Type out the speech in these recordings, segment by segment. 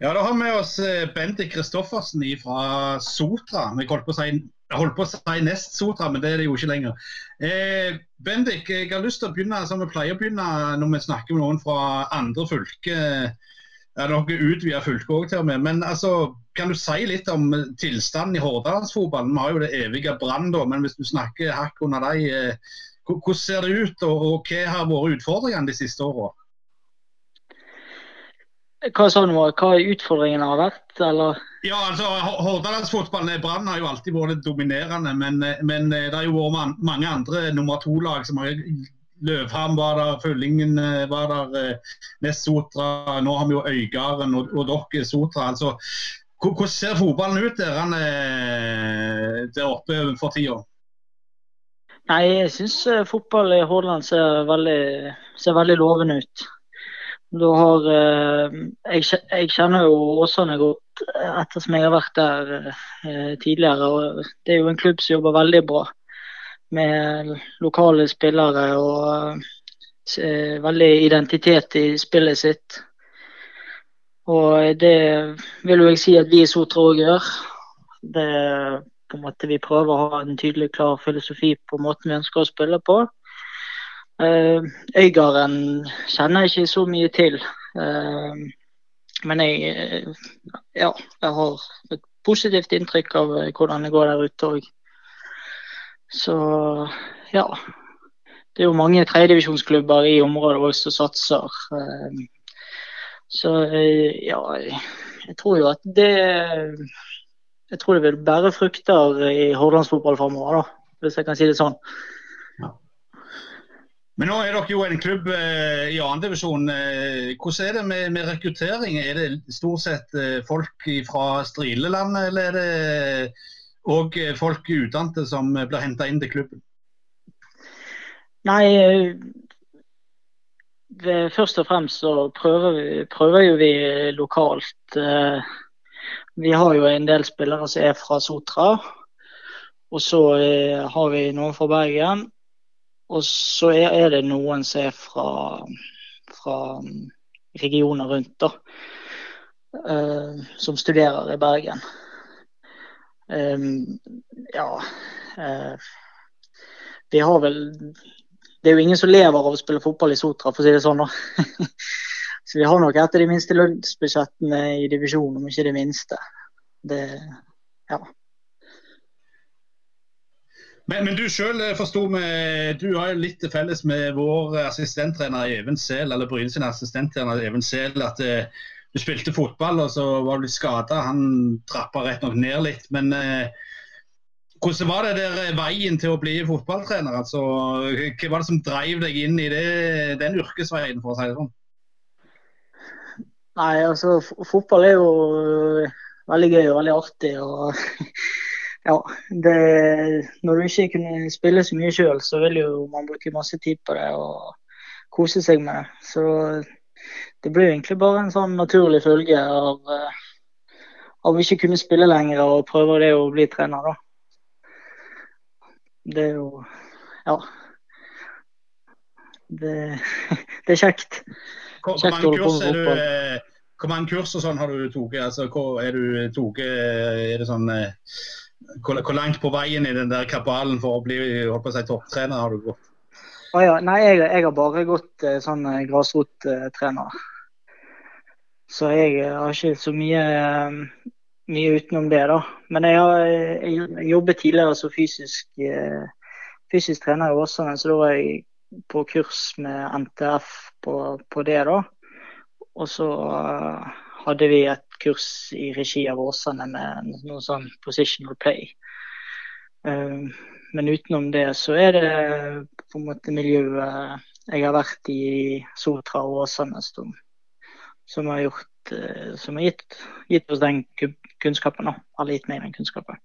Ja, Da har vi oss eh, Bendik Kristoffersen fra Sotra. Vi holdt på å si, på å si nest Sotra, men det er det jo ikke lenger. Eh, Bendik, jeg har lyst til å begynne som vi pleier å begynne når vi snakker med noen fra andre fylker. Ja, noe utvida fylke òg til og med. Men altså, kan du si litt om tilstanden i Hordalandsfotballen? Vi har jo det evige Brann, men hvis du snakker hakk under dem, eh, hvordan ser det ut? Og, og hva har vært utfordringene de siste åra? Hva sa du nå? Hva utfordringene har vært, eller? Ja, altså Hordalandsfotballen Brann har jo alltid vært dominerende, men, men det har jo vært mange andre nummer to-lag som har Løvhamn var der, Følgingen eh, var der, eh, Nest Sotra. Nå har vi jo Øygarden og, og dere Sotra. altså Hvordan ser fotballen ut der, han, der oppe for tida? Nei, Jeg syns fotball i Hordaland ser ser veldig lovende ut. Da har, eh, jeg, jeg, kjenner jo Åsane godt ettersom jeg har vært der eh, tidligere. og Det er jo en klubb som jobber veldig bra med lokale spillere og eh, veldig identitet i spillet sitt. Og det vil jo jeg si at vi i Sotra òg gjør. Det på en måte Vi prøver å ha en tydelig, klar filosofi på måten vi ønsker å spille på. Uh, Øygarden kjenner jeg ikke så mye til. Uh, men jeg, ja, jeg har et positivt inntrykk av hvordan det går der ute òg. Så ja. Det er jo mange tredjedivisjonsklubber i området også som satser. Så ja, jeg tror jo at det Jeg tror det vil bære frukter i hordalandsfotball framover, hvis jeg kan si det sånn. Men nå er dere jo en klubb eh, i andredivisjon. Eh, hvordan er det med, med, rekruttering? Er det stort sett eh, folk fra Strileland, eller er det òg folk utdannede som blir henta inn til klubben? Nei, først og fremst så prøver, vi, prøver jo vi lokalt. Vi har jo en del spillere som er fra Sotra. Og så har vi noen fra Bergen. Og så er det noen som er fra, fra regioner rundt, da. Uh, som studerer i Bergen. Um, ja uh, Vi har vel Det er jo ingen som lever av å spille fotball i Sotra, for å si det sånn. så vi har nok et av de minste lønnsbudsjettene i divisjonen, om ikke det minste. Det, ja. Men, men du sjøl forsto forsto Du har jo litt felles med vår assistenttrener Even Sel, eller Bryne sin assistenttrener Even Sel, at eh, du spilte fotball og så var du skada. Han trappa rett nok ned litt. Men eh, hvordan var det der eh, veien til å bli fotballtrener? Altså, hva var det som drev deg inn i det, den yrkesveien, for å si det sånn? Nei, altså fotball er jo veldig gøy og veldig artig. og ja, det, når du ikke kunne spille så mye sjøl, så vil jo man bruke masse tid på det og kose seg med det. Så det blir egentlig bare en sånn naturlig følge av, eh, av ikke kunne spille lenger og prøve det å bli trener, da. Det er jo Ja. Det, det er kjekt. Hvor, kjekt hvor, mange kurs er du, eh, hvor mange kurs og sånn har du tatt? Altså, er, du tatt er det sånn eh, hvor, hvor, langt på veien i den der kabalen for å bli holdt på å si, topptrener har du gått? Oh, ja. Nei, jeg, jeg, har bare gått eh, sånn eh, grasrottrener. Så jeg eh, har ikke så mye, mye utenom det, da. Men jeg har jeg jobbet tidligere som fysisk, fysisk trener i Åsane, så da var jeg på kurs med NTF på, på det, da. Og så hadde vi et kurs i regi av Åsane med noe sånn positional play. Uh, men utenom det så er det på en måte miljøet jeg har vært i Sotra og Åsane som, som har gjort uh, som har gitt, gitt, oss den kunnskapen. nå, har gitt meg den kunnskapen.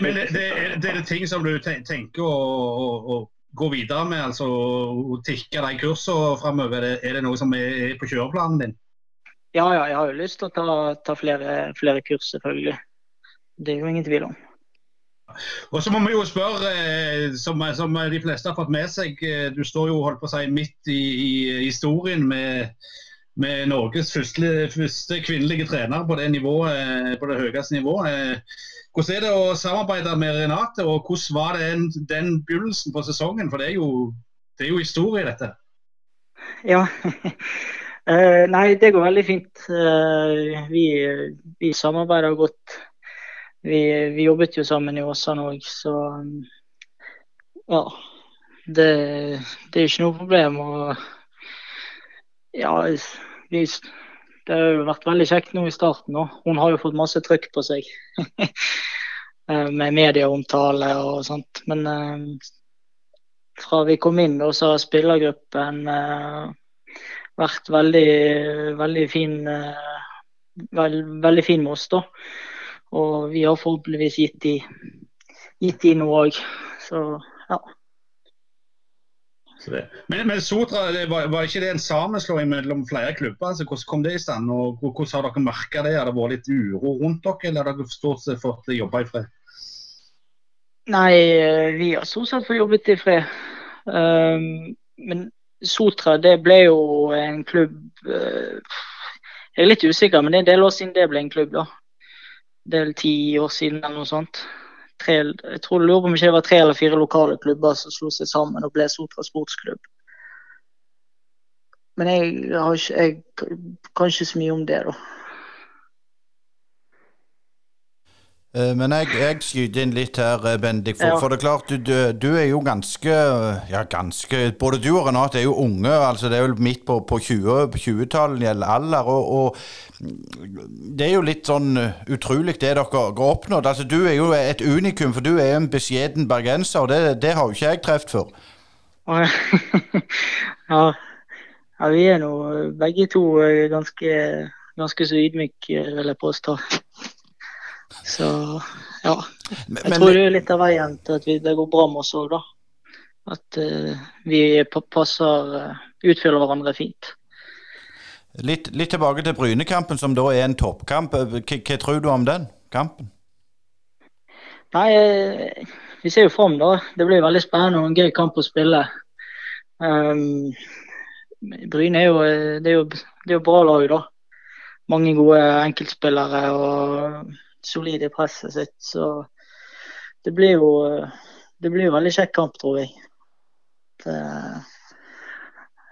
Men det, det, er, det er ting som du tenker å, å, å gå videre med, altså å tikke de kursene framover? Er, er det noe som er på kjøreplanen din? Ja, ja, jeg har jo lyst til å ta, ta flere, flere, kurs, selvfølgelig. Det er jo ingen tvil om. Og så må vi jo spørre, eh, som, som, de fleste har fått med seg, eh, du står jo holdt på å si midt i, i historien med med Norges første, første, kvinnelige trener på det, nivået, på det høyeste nivået. Hvordan er det å samarbeide med Renate, og hvordan var det den, den begynnelsen på sesongen? For det er jo, det er jo historie, dette. Ja. uh, nei, det går veldig fint. Uh, vi, vi, samarbeider godt. Vi, vi, jobbet jo sammen i Åsane òg, så ja. Det, det, er ikke noe problem. Og ja, vi, det har jo vært veldig kjekt nå i starten. òg. hun har jo fått masse trykk på seg. Eh, med medieomtale og sånt. Men uh, fra vi kom inn, da, så har spillergruppen uh, vært veldig, veldig fin uh, veld, Veldig fin med oss, da. Og vi har forhåpentligvis gitt de, gitt de noe òg. Så ja. Men, men Sotra, var, var, ikke det en sammenslåing mellom flere klubber? Altså, hvordan kom det i stand? og Hvordan har dere merka det? Har det vært litt uro rundt dere, eller har dere stort sett fått jobbe i fred? Nei, vi har stort sett fått jobbet i fred. Um, men Sotra det ble jo en klubb uh, Jeg er litt usikker, men det er en del år siden det ble en klubb. da. Er ti år siden eller noe sånt tre, jeg tror lurer på om det var tre eller fire lokale klubber som slo seg sammen og ble Sotra sportsklubb. Men jeg, ikke, jeg kan ikke så mye om det, da. Eh, men jeg, jeg, skyter inn litt her, eh, Bendik. For, ja. for det er klart, du, du, er jo ganske Ja, ganske Både du og Renate er jo unge. altså Det er jo midt på, på 20-tallet 20 gjelder alder. Og, og, det er jo litt sånn eh, utrolig det dere har oppnådd. Altså Du er jo et unikum, for du er en beskjeden bergenser, og det, det har jo ikke jeg truffet før. ja. ja, vi er nå begge to ganske, ganske så ydmyke, vil jeg påstå. Så ja. Jeg men, tror det er litt av veien til at vi, det går bra med oss òg, da. At uh, vi passer uh, utfyller hverandre fint. Litt, litt, tilbake til Brynekampen, som da er en toppkamp. Hva, hva tror du om den kampen? Nei, eh, vi ser jo fram, da. Det blir veldig spennende og en gøy kamp å spille. Um, Bryne er jo, det er jo, det er jo bra lag, da. Mange gode enkeltspillere. og solid i presset sitt. Så det blir jo det blir jo veldig kjekk kamp, tror jeg. Det,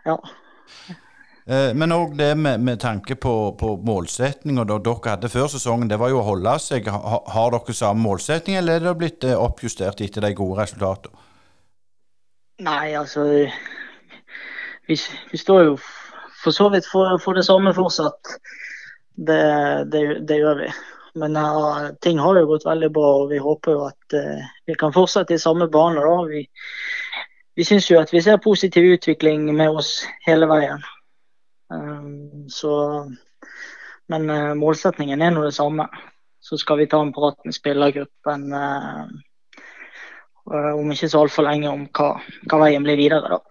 ja. Eh, men òg det med, med, tanke på, på målsettinga dere hadde før sesongen, det var jo å holde seg. Har, har dere samme målsetting, eller er det blitt eh, oppjustert etter de gode resultatene? Nei, altså vi, vi, står jo for så vidt for, for det samme fortsatt. Det, det, det gjør vi. Men ja, ting har jo gått veldig bra, og vi håper jo at uh, vi kan fortsette i samme bane. da. Vi, vi syns jo at vi ser positiv utvikling med oss hele veien. Um, så, men uh, målsetningen er nå det samme. Så skal vi ta en prat med spillergruppen om ikke så altfor lenge om hva, hva veien blir videre. da.